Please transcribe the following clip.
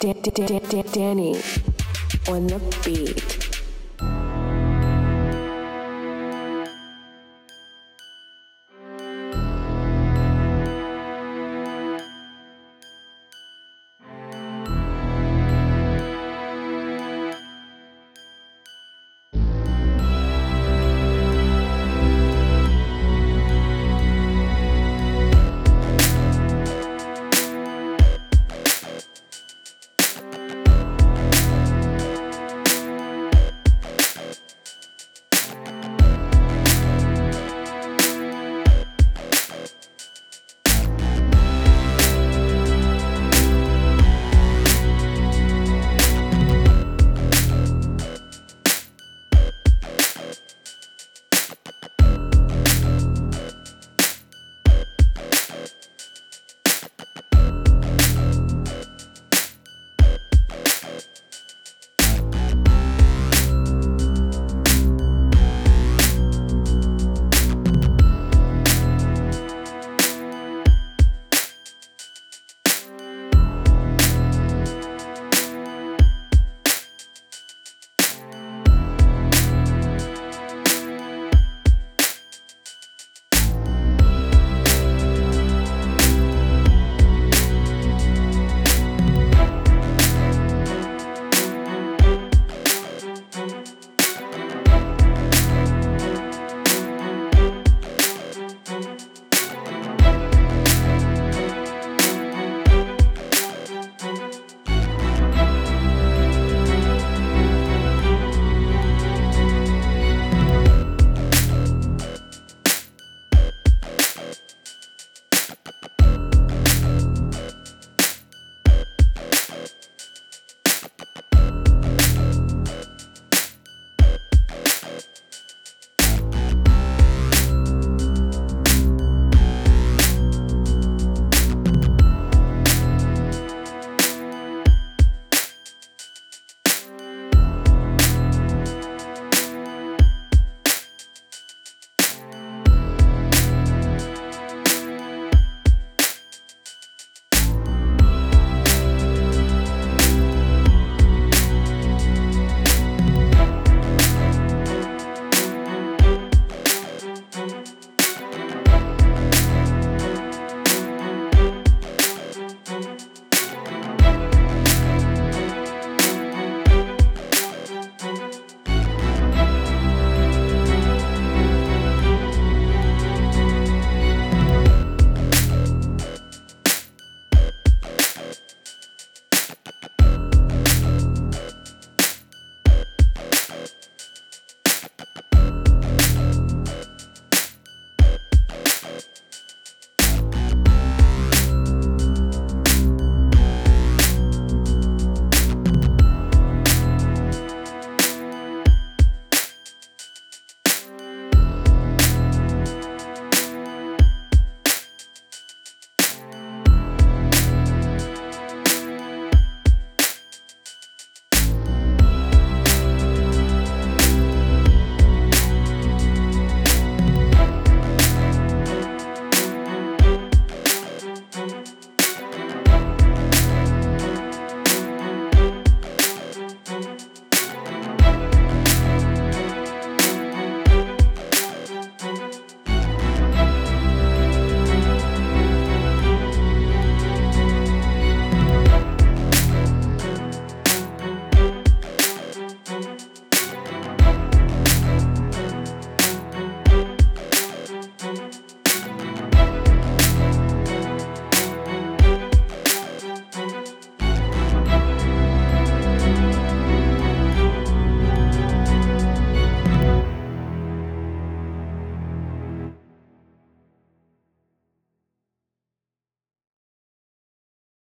Danny on the beat.